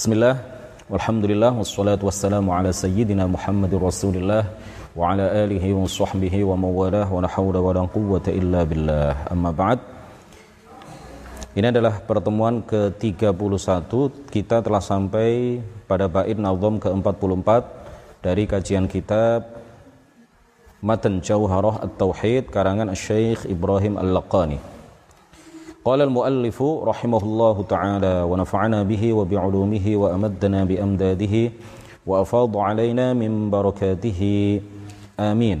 Bismillah, walhamdulillah, wassalatu wassalamu ala sayyidina Muhammadur Rasulillah wa ala alihi wa sahbihi wa mawalah wa la hawla wa la quwwata illa billah. Amma ba'd. Ini adalah pertemuan ke-31 kita telah sampai pada bait nazam ke-44 dari kajian kitab Matan Jauharah At-Tauhid karangan Syekh Ibrahim Al-Laqani. قال المؤلف رحمه الله تعالى ونفعنا به وبعلومه وأمدنا بأمداده وأفاض علينا من بركاته. آمين.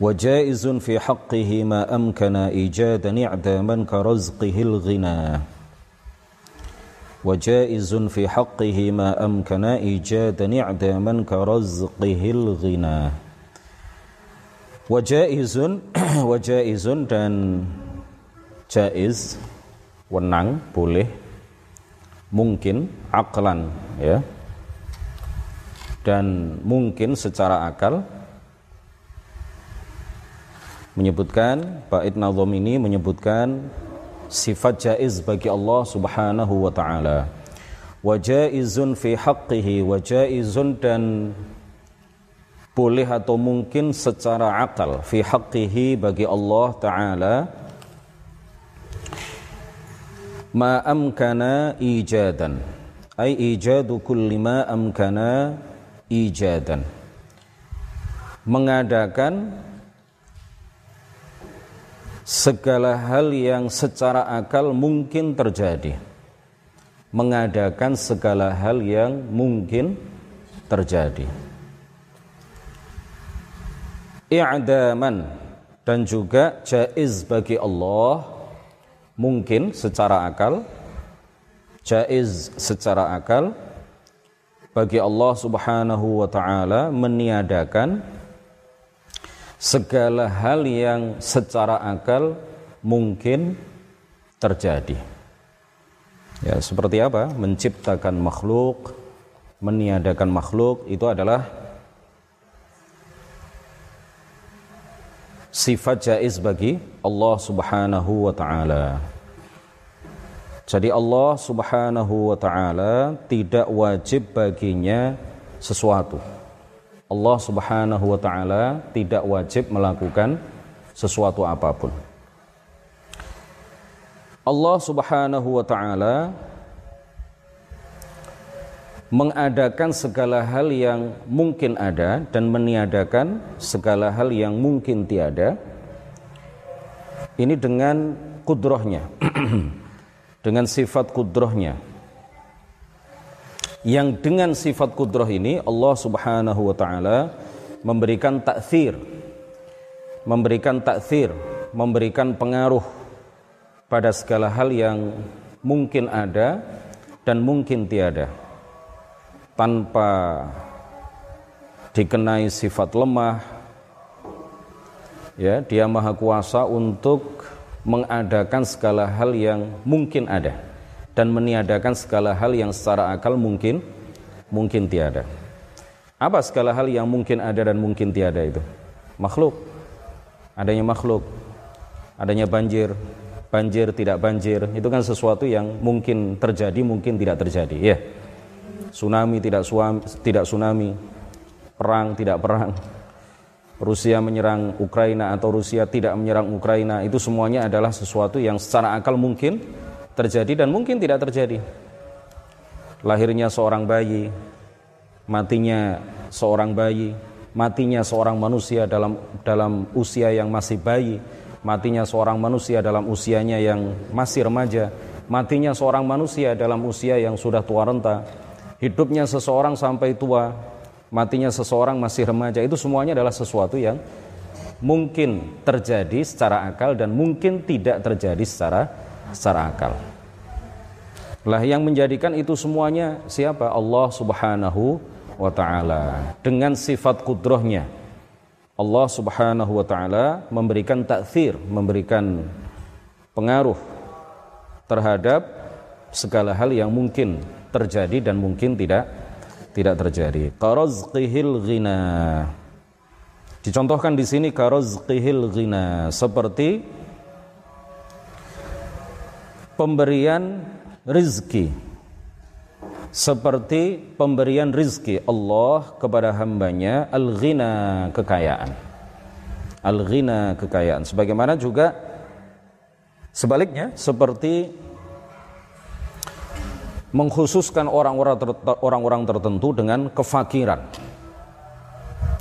وجائز في حقه ما أمكن إيجاد نعداما كرزقه الغنى. وجائز في حقه ما أمكن إيجاد نعداما كرزقه الغنى. Wajaizun wajaizun dan jaiz wenang boleh mungkin aklan ya. Dan mungkin secara akal menyebutkan bait nazam ini menyebutkan sifat jaiz bagi Allah Subhanahu wa taala. Wajaizun fi haqqihi wajaizun dan boleh atau mungkin secara akal fi haqqihi bagi Allah taala ma amkana ijadan. Ay ijadu kulli ma amkana ijadan. Mengadakan segala hal yang secara akal mungkin terjadi. Mengadakan segala hal yang mungkin terjadi i'daman dan juga jaiz bagi Allah mungkin secara akal jaiz secara akal bagi Allah Subhanahu wa taala meniadakan segala hal yang secara akal mungkin terjadi. Ya, seperti apa? Menciptakan makhluk, meniadakan makhluk itu adalah sifat jaiz bagi Allah Subhanahu wa taala. Jadi Allah Subhanahu wa taala tidak wajib baginya sesuatu. Allah Subhanahu wa taala tidak wajib melakukan sesuatu apa pun. Allah Subhanahu wa taala mengadakan segala hal yang mungkin ada dan meniadakan segala hal yang mungkin tiada. Ini dengan kudrohnya dengan sifat kudrohnya. Yang dengan sifat kudroh ini Allah subhanahu wa ta'ala memberikan takfir memberikan takfir memberikan pengaruh pada segala hal yang mungkin ada dan mungkin tiada tanpa dikenai sifat lemah ya dia maha kuasa untuk mengadakan segala hal yang mungkin ada dan meniadakan segala hal yang secara akal mungkin mungkin tiada. Apa segala hal yang mungkin ada dan mungkin tiada itu? Makhluk. Adanya makhluk. Adanya banjir. Banjir tidak banjir. Itu kan sesuatu yang mungkin terjadi mungkin tidak terjadi ya. yeah tsunami tidak suami, tidak tsunami, perang tidak perang. Rusia menyerang Ukraina atau Rusia tidak menyerang Ukraina itu semuanya adalah sesuatu yang secara akal mungkin terjadi dan mungkin tidak terjadi. Lahirnya seorang bayi, matinya seorang bayi, matinya seorang manusia dalam dalam usia yang masih bayi, matinya seorang manusia dalam usianya yang masih remaja, matinya seorang manusia dalam usia yang sudah tua renta, hidupnya seseorang sampai tua, matinya seseorang masih remaja, itu semuanya adalah sesuatu yang mungkin terjadi secara akal dan mungkin tidak terjadi secara secara akal. Lah yang menjadikan itu semuanya siapa? Allah Subhanahu wa taala dengan sifat kudrohnya. Allah Subhanahu wa taala memberikan takfir, memberikan pengaruh terhadap segala hal yang mungkin terjadi dan mungkin tidak tidak terjadi. Qarazqihil ghina. Dicontohkan di sini qarazqihil ghina seperti pemberian rizki seperti pemberian rizki Allah kepada hambanya al-ghina kekayaan al-ghina kekayaan sebagaimana juga sebaliknya seperti mengkhususkan orang-orang orang-orang tertentu dengan kefakiran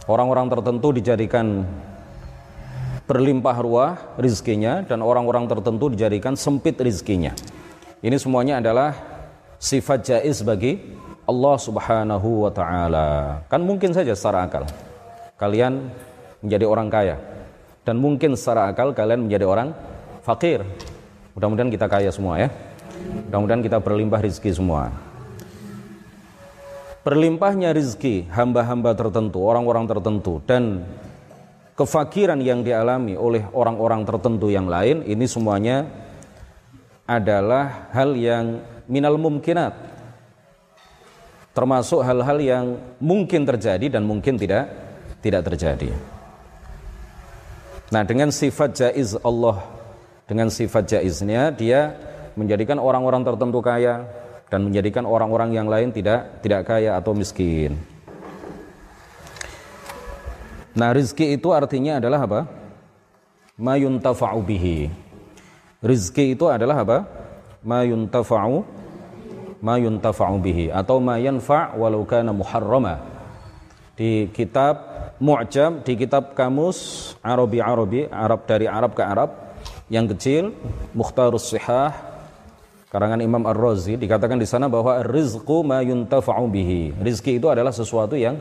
orang-orang tertentu dijadikan berlimpah ruah rizkinya dan orang-orang tertentu dijadikan sempit rizkinya ini semuanya adalah sifat jaiz bagi Allah Subhanahu wa taala. Kan mungkin saja secara akal kalian menjadi orang kaya dan mungkin secara akal kalian menjadi orang fakir. Mudah-mudahan kita kaya semua ya. Mudah-mudahan kita berlimpah rezeki semua. Berlimpahnya rezeki hamba-hamba tertentu, orang-orang tertentu dan kefakiran yang dialami oleh orang-orang tertentu yang lain ini semuanya adalah hal yang minal mumkinat termasuk hal-hal yang mungkin terjadi dan mungkin tidak tidak terjadi. Nah, dengan sifat jaiz Allah dengan sifat jaiznya dia menjadikan orang-orang tertentu kaya dan menjadikan orang-orang yang lain tidak tidak kaya atau miskin. Nah, rizki itu artinya adalah apa? Mayuntafa'u bihi. Rizki itu adalah apa? ma yuntafa'u ma yuntafa'u bihi atau ma yanfa' walau kana muharrama di kitab Mu'jam di kitab kamus Arabi Arabi Arab dari Arab ke Arab yang kecil Mukhtarus Sihah karangan Imam Ar-Razi dikatakan di sana bahwa rizqu ma yuntafa'u bihi rizki itu adalah sesuatu yang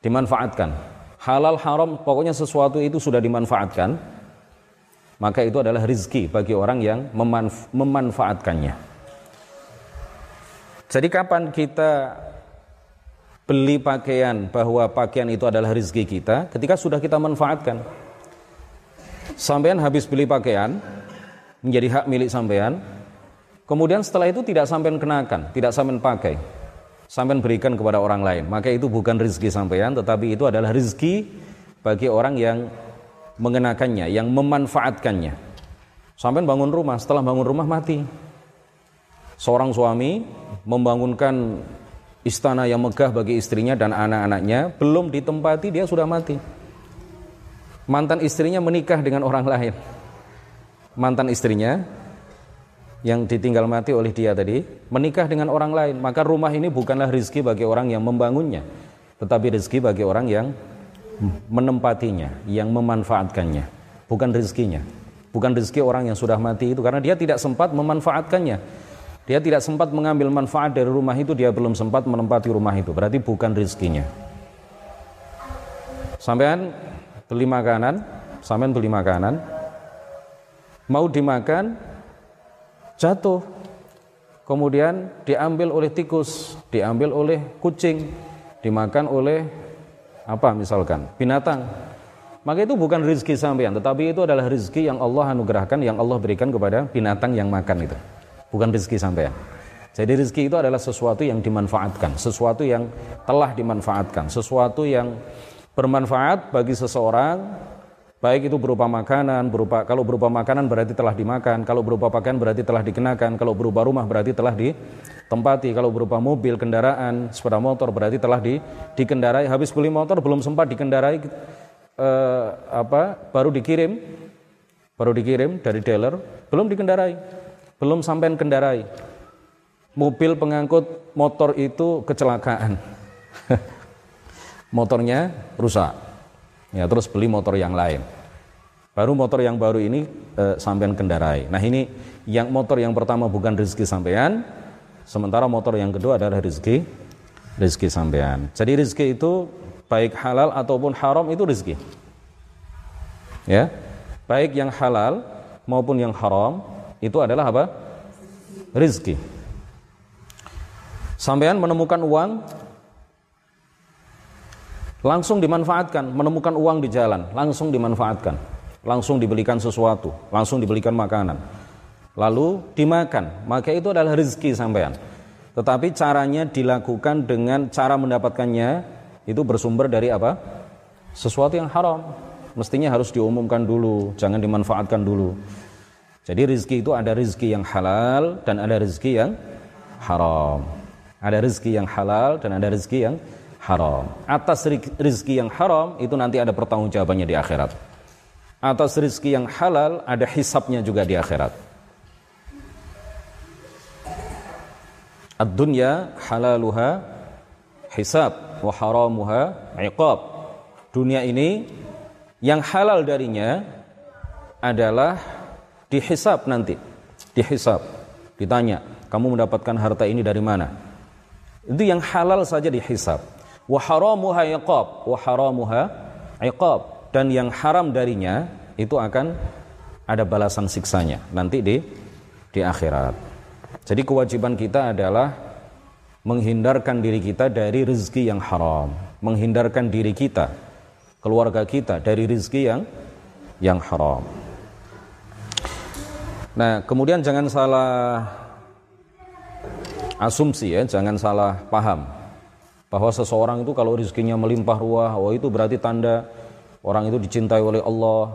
dimanfaatkan halal haram pokoknya sesuatu itu sudah dimanfaatkan maka itu adalah rizki bagi orang yang memanf memanfaatkannya. Jadi kapan kita beli pakaian bahwa pakaian itu adalah rizki kita ketika sudah kita manfaatkan. Sampean habis beli pakaian menjadi hak milik sampean. Kemudian setelah itu tidak sampean kenakan, tidak sampean pakai. Sampean berikan kepada orang lain. Maka itu bukan rizki sampean tetapi itu adalah rizki bagi orang yang mengenakannya, yang memanfaatkannya. Sampai bangun rumah, setelah bangun rumah mati. Seorang suami membangunkan istana yang megah bagi istrinya dan anak-anaknya, belum ditempati dia sudah mati. Mantan istrinya menikah dengan orang lain. Mantan istrinya yang ditinggal mati oleh dia tadi menikah dengan orang lain, maka rumah ini bukanlah rizki bagi orang yang membangunnya, tetapi rizki bagi orang yang menempatinya, yang memanfaatkannya, bukan rezekinya. Bukan rezeki orang yang sudah mati itu karena dia tidak sempat memanfaatkannya. Dia tidak sempat mengambil manfaat dari rumah itu, dia belum sempat menempati rumah itu. Berarti bukan rezekinya. Sampean beli makanan, sampean beli makanan, mau dimakan, jatuh. Kemudian diambil oleh tikus, diambil oleh kucing, dimakan oleh apa misalkan? Binatang. Maka itu bukan rizki sampean tetapi itu adalah rizki yang Allah anugerahkan yang Allah berikan kepada binatang yang makan itu. Bukan rizki sampean. Jadi rizki itu adalah sesuatu yang dimanfaatkan sesuatu yang telah dimanfaatkan sesuatu yang bermanfaat bagi seseorang baik itu berupa makanan, berupa kalau berupa makanan berarti telah dimakan, kalau berupa pakaian berarti telah dikenakan, kalau berupa rumah berarti telah ditempati, kalau berupa mobil, kendaraan, sepeda motor berarti telah di, dikendarai. Habis beli motor belum sempat dikendarai eh, apa baru dikirim baru dikirim dari dealer, belum dikendarai. Belum sampai kendarai. Mobil pengangkut motor itu kecelakaan. Motornya rusak ya terus beli motor yang lain. Baru motor yang baru ini e, sampean kendarai. Nah ini yang motor yang pertama bukan rezeki sampean sementara motor yang kedua adalah rezeki rezeki sampean. Jadi rezeki itu baik halal ataupun haram itu rezeki. Ya baik yang halal maupun yang haram itu adalah apa? Rezeki. Sampean menemukan uang langsung dimanfaatkan, menemukan uang di jalan, langsung dimanfaatkan, langsung dibelikan sesuatu, langsung dibelikan makanan, lalu dimakan, maka itu adalah rezeki sampean. Tetapi caranya dilakukan dengan cara mendapatkannya itu bersumber dari apa? Sesuatu yang haram. Mestinya harus diumumkan dulu, jangan dimanfaatkan dulu. Jadi rizki itu ada rizki yang halal dan ada rizki yang haram. Ada rizki yang halal dan ada rizki yang haram. Atas rizki yang haram itu nanti ada pertanggungjawabannya di akhirat. Atas rizki yang halal ada hisapnya juga di akhirat. Ad-dunya halaluha hisab wa haramuha iqab. Dunia ini yang halal darinya adalah dihisap nanti. Dihisap. Ditanya, kamu mendapatkan harta ini dari mana? Itu yang halal saja dihisap. Wa haramuha iqab, wa haramuha iqab dan yang haram darinya itu akan ada balasan siksanya nanti di di akhirat. Jadi kewajiban kita adalah menghindarkan diri kita dari rezeki yang haram, menghindarkan diri kita, keluarga kita dari rezeki yang yang haram. Nah, kemudian jangan salah asumsi ya, jangan salah paham bahwa seseorang itu kalau rezekinya melimpah ruah, oh itu berarti tanda orang itu dicintai oleh Allah.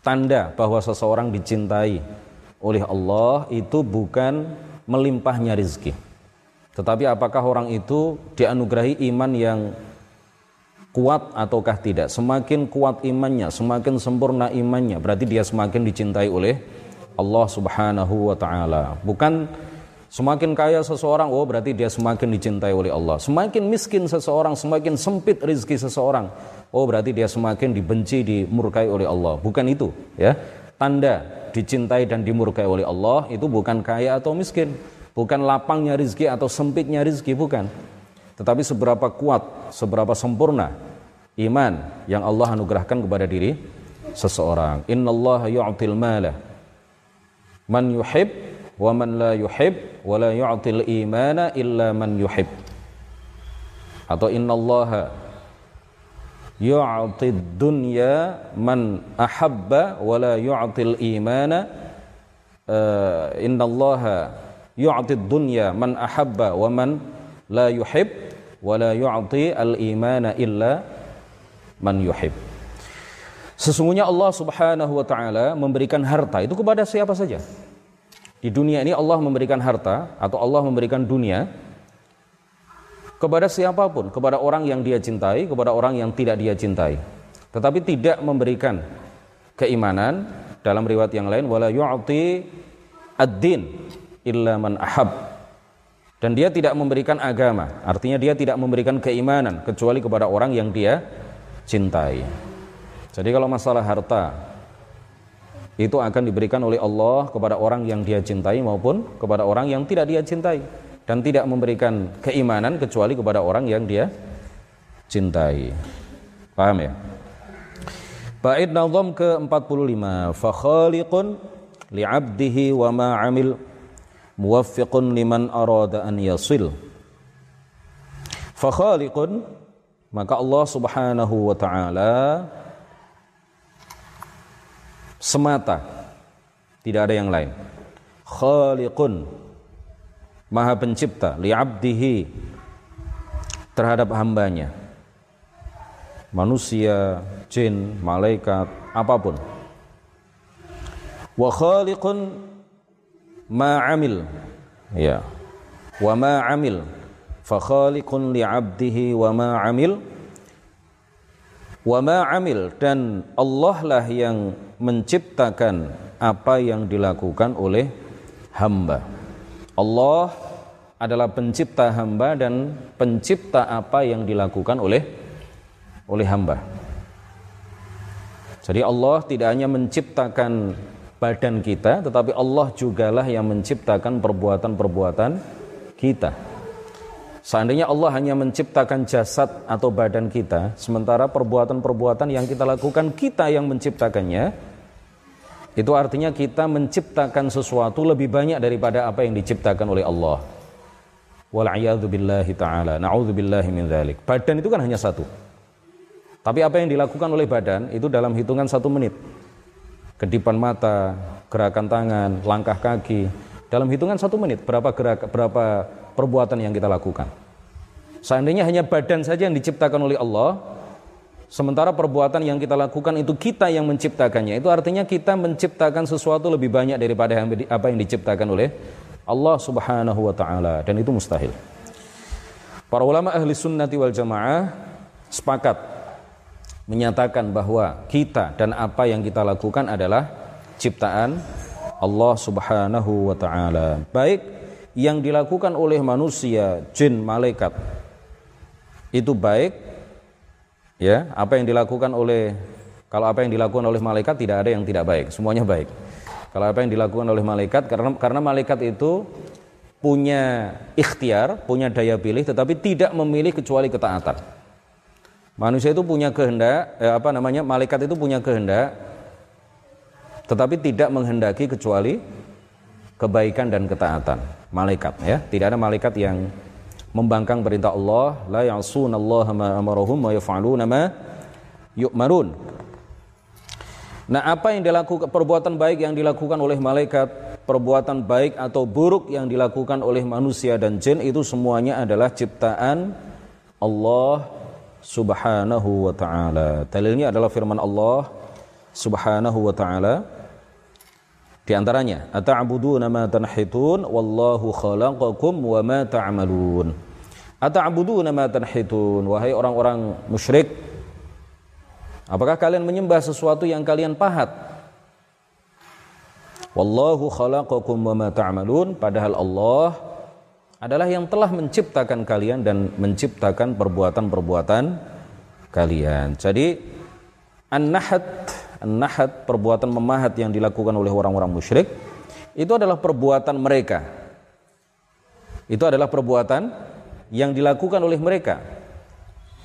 Tanda bahwa seseorang dicintai oleh Allah itu bukan melimpahnya rizki. Tetapi apakah orang itu dianugerahi iman yang kuat ataukah tidak? Semakin kuat imannya, semakin sempurna imannya, berarti dia semakin dicintai oleh Allah Subhanahu wa taala. Bukan semakin kaya seseorang, oh berarti dia semakin dicintai oleh Allah. Semakin miskin seseorang, semakin sempit rizki seseorang, oh berarti dia semakin dibenci, dimurkai oleh Allah. Bukan itu, ya. Tanda dicintai dan dimurkai oleh Allah itu bukan kaya atau miskin, bukan lapangnya rizki atau sempitnya rizki, bukan. Tetapi seberapa kuat, seberapa sempurna iman yang Allah anugerahkan kepada diri seseorang. Inna Allah yu'til mala man yuhib wa man la yuhib wa la yu'til imana illa man yuhib. Atau inna Allah yu'ti dunya man ahabba wa la yu'til imana uh, innallaha yu'ti dunya man ahabba wa man la yuhib wa la yu'ti al imana illa man yuhib Sesungguhnya Allah Subhanahu wa taala memberikan harta itu kepada siapa saja. Di dunia ini Allah memberikan harta atau Allah memberikan dunia kepada siapa pun, kepada orang yang dia cintai, kepada orang yang tidak dia cintai. Tetapi tidak memberikan keimanan dalam riwayat yang lain wala yu'ti ad-din illa man ahab. Dan dia tidak memberikan agama, artinya dia tidak memberikan keimanan kecuali kepada orang yang dia cintai. Jadi kalau masalah harta itu akan diberikan oleh Allah kepada orang yang dia cintai maupun kepada orang yang tidak dia cintai dan tidak memberikan keimanan kecuali kepada orang yang dia cintai. Paham ya? Bait nazam ke-45 fa khaliqun li'abdihi wa ma 'amil muwaffiqun liman arada an yasil. Fa khaliqun maka Allah Subhanahu wa taala semata. Tidak ada yang lain. Khaliqun maha pencipta li'abdihi terhadap hambanya. Manusia, jin, malaikat, apa pun. Wa khaliqun ma'amil ya. Wa ma'amil fa khaliqun li'abdihi wa ma'amil wa ma'amil dan Allah lah yang menciptakan apa yang dilakukan oleh hamba Allah adalah pencipta hamba dan pencipta apa yang dilakukan oleh oleh hamba. Jadi Allah tidak hanya menciptakan badan kita, tetapi Allah jugalah yang menciptakan perbuatan-perbuatan kita. Seandainya Allah hanya menciptakan jasad atau badan kita, sementara perbuatan-perbuatan yang kita lakukan kita yang menciptakannya, itu artinya kita menciptakan sesuatu lebih banyak daripada apa yang diciptakan oleh Allah. Wal'iyadu billahi ta'ala. Na'udhu billahi min dhalik. Badan itu kan hanya satu. Tapi apa yang dilakukan oleh badan itu dalam hitungan satu menit. Kedipan mata, gerakan tangan, langkah kaki. Dalam hitungan satu menit, berapa gerak, berapa perbuatan yang kita lakukan. Seandainya hanya badan saja yang diciptakan oleh Allah, Sementara perbuatan yang kita lakukan itu kita yang menciptakannya. Itu artinya kita menciptakan sesuatu lebih banyak daripada apa yang diciptakan oleh Allah Subhanahu wa taala dan itu mustahil. Para ulama ahli sunnati wal jamaah sepakat menyatakan bahwa kita dan apa yang kita lakukan adalah ciptaan Allah Subhanahu wa taala. Baik yang dilakukan oleh manusia, jin, malaikat itu baik ya apa yang dilakukan oleh kalau apa yang dilakukan oleh malaikat tidak ada yang tidak baik semuanya baik. Kalau apa yang dilakukan oleh malaikat karena karena malaikat itu punya ikhtiar punya daya pilih tetapi tidak memilih kecuali ketaatan. Manusia itu punya kehendak eh, apa namanya malaikat itu punya kehendak tetapi tidak menghendaki kecuali kebaikan dan ketaatan. Malaikat ya. Tidak ada malaikat yang membangkang perintah Allah la ya'sunallaha ma amarahum wa yaf'aluna ma yu'marun Nah, apa yang dilakukan perbuatan baik yang dilakukan oleh malaikat, perbuatan baik atau buruk yang dilakukan oleh manusia dan jin itu semuanya adalah ciptaan Allah Subhanahu wa taala. Dalilnya adalah firman Allah Subhanahu wa taala di antaranya, ata'buduna ma tanhitun wallahu khalaqakum wa ma ta'malun. Ata'buduna ma tanhitun wahai orang-orang musyrik apakah kalian menyembah sesuatu yang kalian pahat? Wallahu khalaqakum wa ma ta'malun padahal Allah adalah yang telah menciptakan kalian dan menciptakan perbuatan-perbuatan kalian. Jadi an-nahat An-nahat, perbuatan memahat yang dilakukan oleh orang-orang musyrik, itu adalah perbuatan mereka. Itu adalah perbuatan yang dilakukan oleh mereka.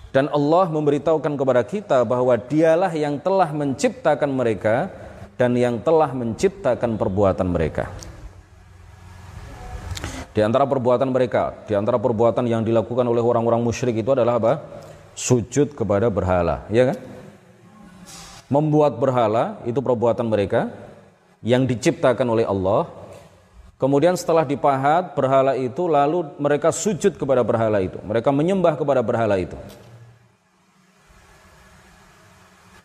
Dan Allah memberitahukan kepada kita bahwa dialah yang telah menciptakan mereka dan yang telah menciptakan perbuatan mereka. Di antara perbuatan mereka, di antara perbuatan yang dilakukan oleh orang-orang musyrik itu adalah apa? Sujud kepada berhala, ya kan? membuat berhala itu perbuatan mereka yang diciptakan oleh Allah. Kemudian setelah dipahat berhala itu lalu mereka sujud kepada berhala itu. Mereka menyembah kepada berhala itu.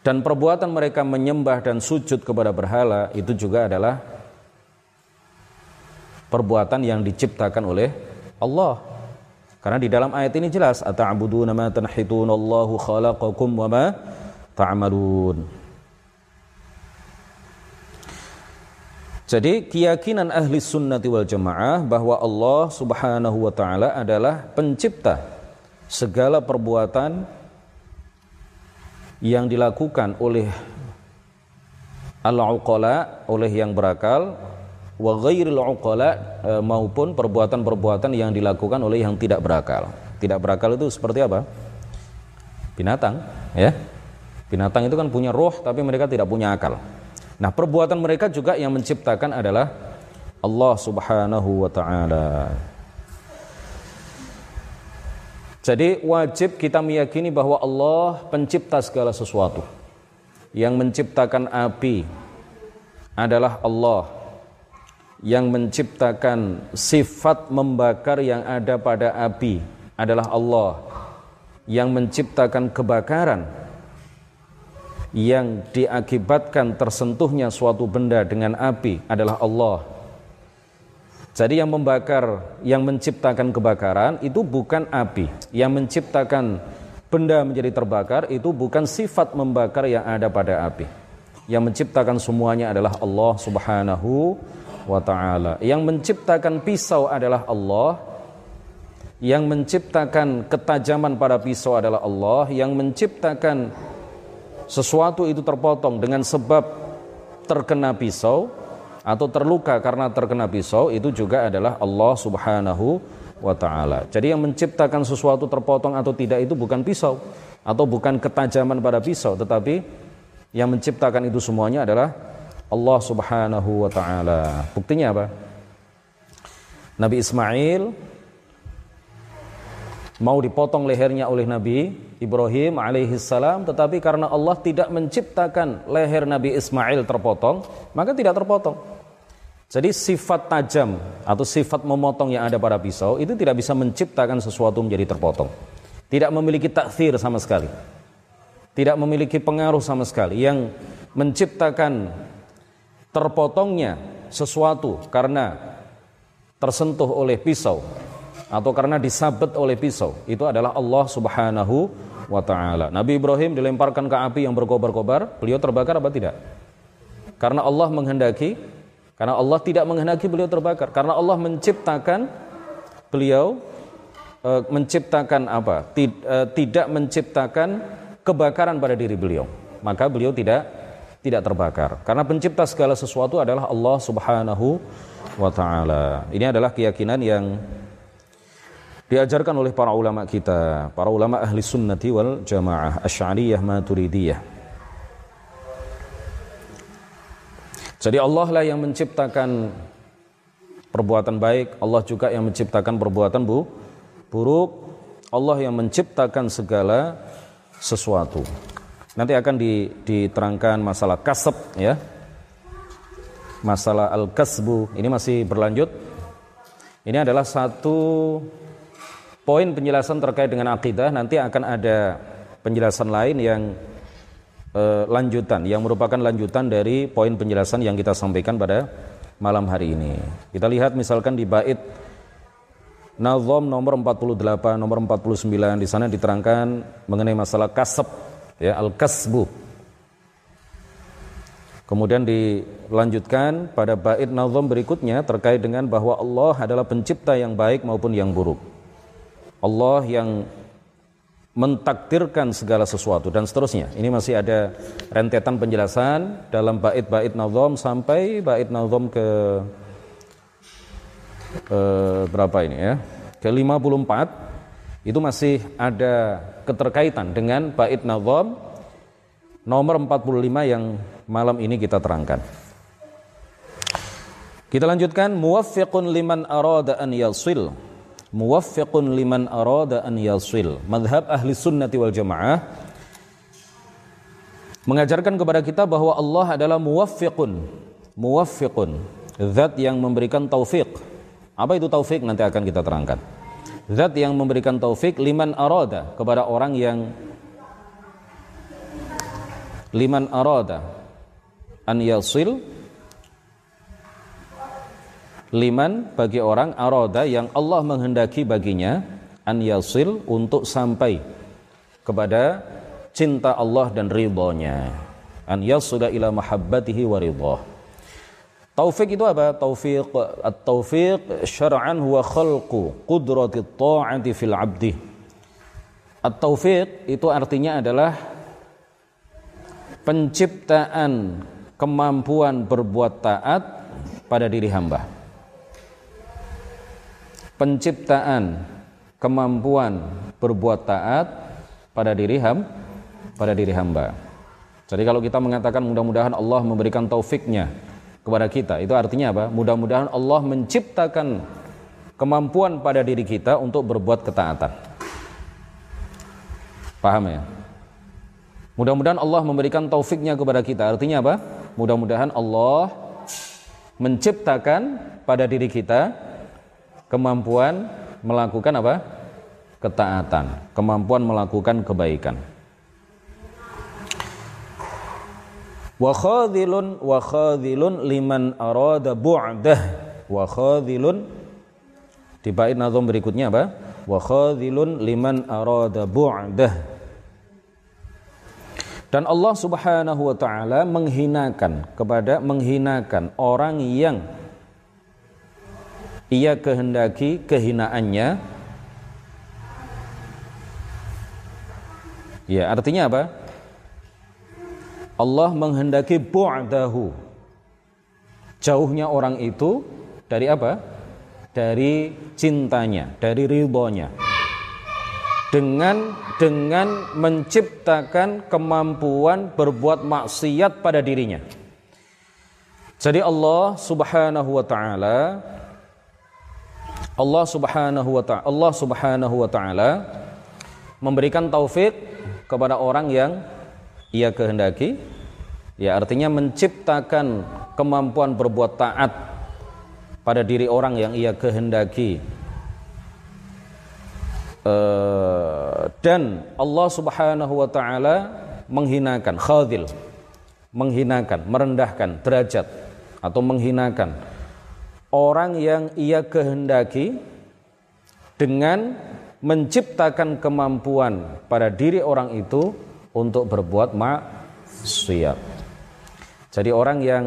Dan perbuatan mereka menyembah dan sujud kepada berhala itu juga adalah perbuatan yang diciptakan oleh Allah. Karena di dalam ayat ini jelas ata'buduna ma tanhitun Allahu khalaqakum wa ma ta'malun. Jadi keyakinan ahli sunnati wal jamaah bahwa Allah subhanahu wa ta'ala adalah pencipta segala perbuatan yang dilakukan oleh al-uqala, oleh yang berakal, wa ghairil uqala e, maupun perbuatan-perbuatan yang dilakukan oleh yang tidak berakal. Tidak berakal itu seperti apa? Binatang, ya. Binatang itu kan punya roh tapi mereka tidak punya akal. Nah, perbuatan mereka juga yang menciptakan adalah Allah Subhanahu wa taala. Jadi wajib kita meyakini bahwa Allah pencipta segala sesuatu. Yang menciptakan api adalah Allah. Yang menciptakan sifat membakar yang ada pada api adalah Allah. Yang menciptakan kebakaran yang diakibatkan tersentuhnya suatu benda dengan api adalah Allah. Jadi yang membakar, yang menciptakan kebakaran itu bukan api. Yang menciptakan benda menjadi terbakar itu bukan sifat membakar yang ada pada api. Yang menciptakan semuanya adalah Allah Subhanahu wa taala. Yang menciptakan pisau adalah Allah. Yang menciptakan ketajaman pada pisau adalah Allah. Yang menciptakan sesuatu itu terpotong dengan sebab terkena pisau atau terluka karena terkena pisau itu juga adalah Allah Subhanahu wa taala. Jadi yang menciptakan sesuatu terpotong atau tidak itu bukan pisau atau bukan ketajaman pada pisau tetapi yang menciptakan itu semuanya adalah Allah Subhanahu wa taala. Buktinya apa? Nabi Ismail mau dipotong lehernya oleh Nabi Ibrahim alaihissalam tetapi karena Allah tidak menciptakan leher Nabi Ismail terpotong maka tidak terpotong. Jadi sifat tajam atau sifat memotong yang ada pada pisau itu tidak bisa menciptakan sesuatu menjadi terpotong. Tidak memiliki takfir sama sekali. Tidak memiliki pengaruh sama sekali. Yang menciptakan terpotongnya sesuatu karena tersentuh oleh pisau atau karena disabet oleh pisau itu adalah Allah Subhanahu wa taala. Nabi Ibrahim dilemparkan ke api yang berkobar-kobar, beliau terbakar apa tidak? Karena Allah menghendaki, karena Allah tidak menghendaki beliau terbakar, karena Allah menciptakan beliau e, menciptakan apa? Tid, e, tidak menciptakan kebakaran pada diri beliau. Maka beliau tidak tidak terbakar. Karena pencipta segala sesuatu adalah Allah Subhanahu wa taala. Ini adalah keyakinan yang diajarkan oleh para ulama kita, para ulama ahli sunnati wal jamaah, asy'ariyah maturidiyah. Jadi Allah lah yang menciptakan perbuatan baik, Allah juga yang menciptakan perbuatan bu, buruk, Allah yang menciptakan segala sesuatu. Nanti akan diterangkan masalah kasab ya. Masalah al-kasbu ini masih berlanjut. Ini adalah satu poin penjelasan terkait dengan akidah nanti akan ada penjelasan lain yang eh, lanjutan yang merupakan lanjutan dari poin penjelasan yang kita sampaikan pada malam hari ini. Kita lihat misalkan di bait Nazom nomor 48, nomor 49 di sana diterangkan mengenai masalah kasab ya al-kasbu. Kemudian dilanjutkan pada bait nazom berikutnya terkait dengan bahwa Allah adalah pencipta yang baik maupun yang buruk. Allah yang mentakdirkan segala sesuatu dan seterusnya. Ini masih ada rentetan penjelasan dalam bait-bait nazom sampai bait nazom ke eh, berapa ini ya? Ke 54 itu masih ada keterkaitan dengan bait nazom nomor 45 yang malam ini kita terangkan. Kita lanjutkan muwaffiqun liman arada an yasil muwaffiqun liman arada an yasil. Madhab ahli sunnati wal jamaah mengajarkan kepada kita bahwa Allah adalah muwaffiqun. Muwaffiqun, zat yang memberikan taufik. Apa itu taufik nanti akan kita terangkan. Zat yang memberikan taufik liman arada kepada orang yang liman arada an yasil liman bagi orang aroda yang Allah menghendaki baginya an yasil untuk sampai kepada cinta Allah dan ridhonya an yasula ila mahabbatihi wa ridhah Taufik itu apa? Taufik at-taufiq syar'an huwa khalqu qudrati ta'ati fil 'abdi. At-taufiq itu artinya adalah penciptaan kemampuan berbuat taat pada diri hamba penciptaan kemampuan berbuat taat pada diri ham pada diri hamba. Jadi kalau kita mengatakan mudah-mudahan Allah memberikan taufiknya kepada kita, itu artinya apa? Mudah-mudahan Allah menciptakan kemampuan pada diri kita untuk berbuat ketaatan. Paham ya? Mudah-mudahan Allah memberikan taufiknya kepada kita. Artinya apa? Mudah-mudahan Allah menciptakan pada diri kita kemampuan melakukan apa? ketaatan, kemampuan melakukan kebaikan. Wa khadhilun wa khadhilun liman arada bu'dah. Wa khadhilun di bait nazam berikutnya apa? Wa khadhilun liman arada bu'dah. Dan Allah Subhanahu wa taala menghinakan kepada menghinakan orang yang ia kehendaki kehinaannya. Ya artinya apa? Allah menghendaki bu'dahu. Jauhnya orang itu dari apa? Dari cintanya dari ridhonya. Dengan dengan menciptakan kemampuan berbuat maksiat pada dirinya. Jadi Allah Subhanahu wa taala Allah Subhanahu wa taala Allah Subhanahu wa taala memberikan taufik kepada orang yang ia kehendaki. Ya artinya menciptakan kemampuan berbuat taat pada diri orang yang ia kehendaki. Uh, dan Allah Subhanahu wa taala menghinakan, khadil, menghinakan, merendahkan derajat atau menghinakan orang yang ia kehendaki dengan menciptakan kemampuan pada diri orang itu untuk berbuat maksiat. Jadi orang yang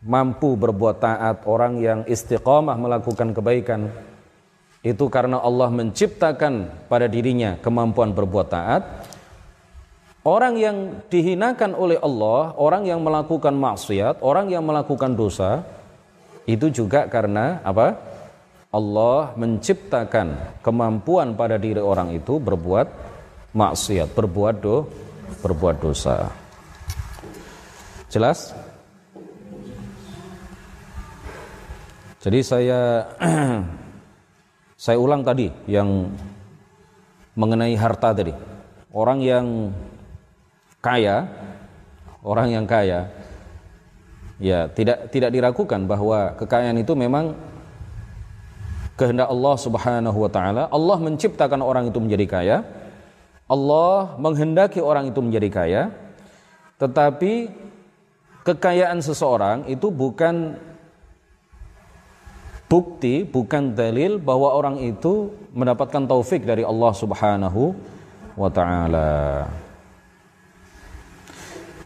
mampu berbuat taat, orang yang istiqamah melakukan kebaikan itu karena Allah menciptakan pada dirinya kemampuan berbuat taat. Orang yang dihinakan oleh Allah, orang yang melakukan maksiat, orang yang melakukan dosa, itu juga karena apa? Allah menciptakan kemampuan pada diri orang itu berbuat maksiat, berbuat do, berbuat dosa. Jelas? Jadi saya saya ulang tadi yang mengenai harta tadi. Orang yang kaya, orang yang kaya ya tidak tidak diragukan bahwa kekayaan itu memang kehendak Allah Subhanahu wa taala. Allah menciptakan orang itu menjadi kaya. Allah menghendaki orang itu menjadi kaya. Tetapi kekayaan seseorang itu bukan bukti, bukan dalil bahwa orang itu mendapatkan taufik dari Allah Subhanahu wa taala.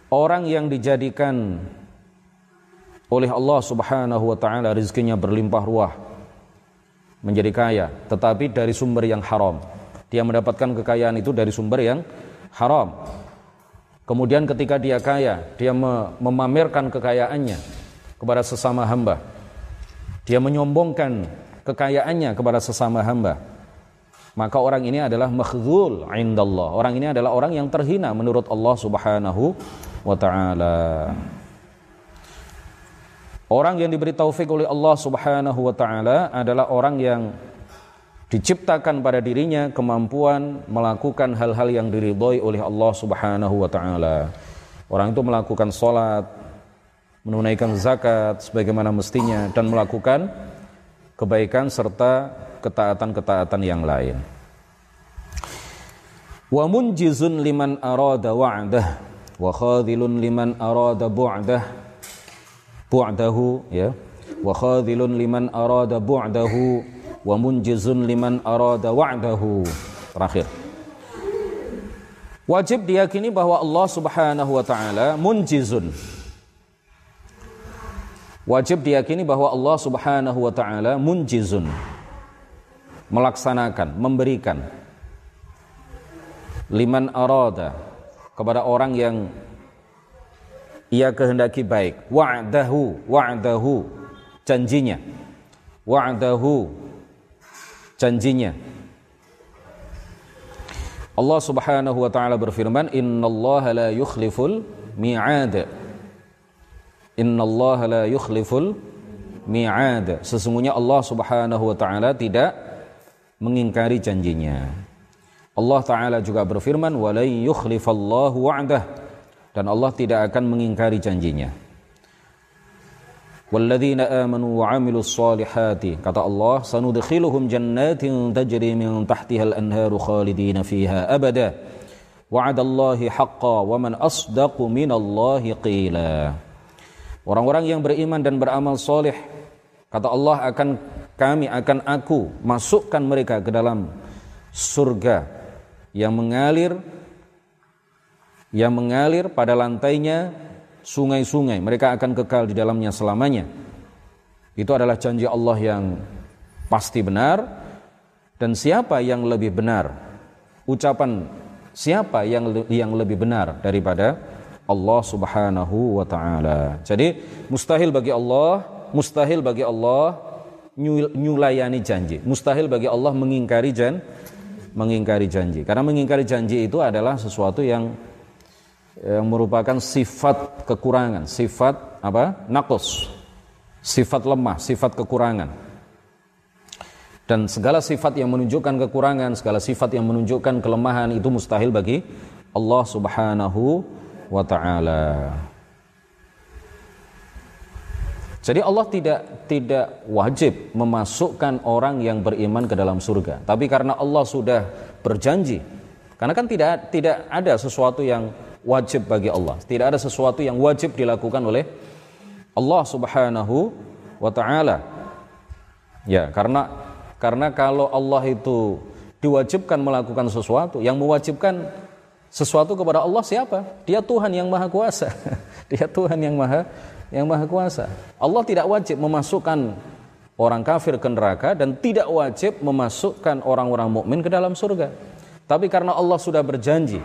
Orang yang dijadikan oleh Allah Subhanahu wa taala rezekinya berlimpah ruah menjadi kaya. Tetapi dari sumber yang haram. Dia mendapatkan kekayaan itu dari sumber yang haram. Kemudian ketika dia kaya dia memamerkan kekayaannya kepada sesama hamba. Dia menyombongkan kekayaannya kepada sesama hamba. Maka orang ini adalah makhzul indallah. Orang ini adalah orang yang terhina menurut Allah Subhanahu wa taala Orang yang diberi taufik oleh Allah Subhanahu wa taala adalah orang yang diciptakan pada dirinya kemampuan melakukan hal-hal yang diridhoi oleh Allah Subhanahu wa taala. Orang itu melakukan salat, menunaikan zakat sebagaimana mestinya dan melakukan kebaikan serta ketaatan-ketaatan yang lain. Wa munjizun liman arada wa'dah wa khadhilun liman arada bu'dah bu'dahu ya. Wa khadhilun liman arada bu'dahu wa munjizun liman arada wa'dahu. Terakhir. Wajib diyakini bahwa Allah Subhanahu wa taala munjizun. Wajib diyakini bahwa Allah Subhanahu wa taala munjizun. Melaksanakan memberikan. Liman arada kepada orang yang ia kehendaki baik. Wa'dahu wa'dahu janjinya. Wa'dahu janjinya. Allah Subhanahu wa taala berfirman innallaha la yukhliful mi'ad. Innallaha la yukhliful mi'ad. Sesungguhnya Allah Subhanahu wa taala tidak mengingkari janjinya. Allah taala juga berfirman wa la yukhlifallahu wa'dah dan Allah tidak akan mengingkari janjinya. Walladzina amanu 'amilus kata Allah sanudkhiluhum jannatin tajri min tahtiha al-anharu khalidina fiha abada. Wa'adallahi haqqan wa man asdaqu minallahi qila. Orang-orang yang beriman dan beramal soleh kata Allah akan kami akan aku masukkan mereka ke dalam surga yang mengalir yang mengalir pada lantainya sungai-sungai. Mereka akan kekal di dalamnya selamanya. Itu adalah janji Allah yang pasti benar dan siapa yang lebih benar? Ucapan siapa yang yang lebih benar daripada Allah Subhanahu wa taala. Jadi mustahil bagi Allah, mustahil bagi Allah nyulayani janji. Mustahil bagi Allah mengingkari jan mengingkari janji. Karena mengingkari janji itu adalah sesuatu yang yang merupakan sifat kekurangan, sifat apa? Nakus. Sifat lemah, sifat kekurangan. Dan segala sifat yang menunjukkan kekurangan, segala sifat yang menunjukkan kelemahan itu mustahil bagi Allah Subhanahu wa taala. Jadi Allah tidak tidak wajib memasukkan orang yang beriman ke dalam surga. Tapi karena Allah sudah berjanji Karena kan tidak tidak ada sesuatu yang wajib bagi Allah. Tidak ada sesuatu yang wajib dilakukan oleh Allah Subhanahu wa taala. Ya, karena karena kalau Allah itu diwajibkan melakukan sesuatu, yang mewajibkan sesuatu kepada Allah siapa? Dia Tuhan yang Maha Kuasa. Dia Tuhan yang Maha yang Maha Kuasa. Allah tidak wajib memasukkan orang kafir ke neraka dan tidak wajib memasukkan orang-orang mukmin ke dalam surga. Tapi karena Allah sudah berjanji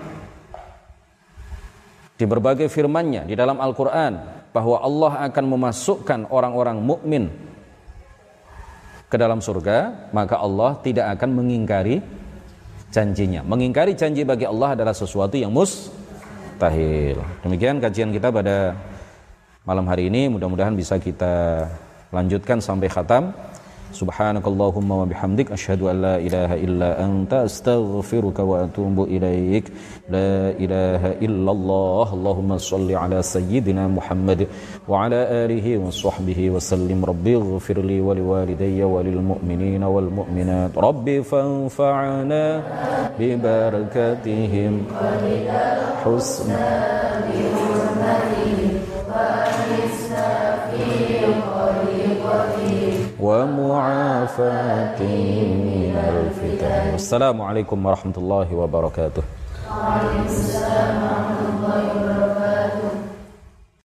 di berbagai firman-Nya di dalam Al-Qur'an bahwa Allah akan memasukkan orang-orang mukmin ke dalam surga, maka Allah tidak akan mengingkari janjinya. Mengingkari janji bagi Allah adalah sesuatu yang mustahil. Demikian kajian kita pada malam hari ini, mudah-mudahan bisa kita lanjutkan sampai khatam. سبحانك اللهم وبحمدك أشهد أن لا إله إلا أنت أستغفرك وأتوب إليك لا إله إلا الله اللهم صل على سيدنا محمد وعلى آله وصحبه وسلم ربي اغفر لي ولوالدي وللمؤمنين والمؤمنات ربي فانفعنا ببركاتهم وبحسن حسنا ومعافاتي من الفتن. والسلام عليكم ورحمة الله وبركاته. وعليكم السلام ورحمة الله وبركاته.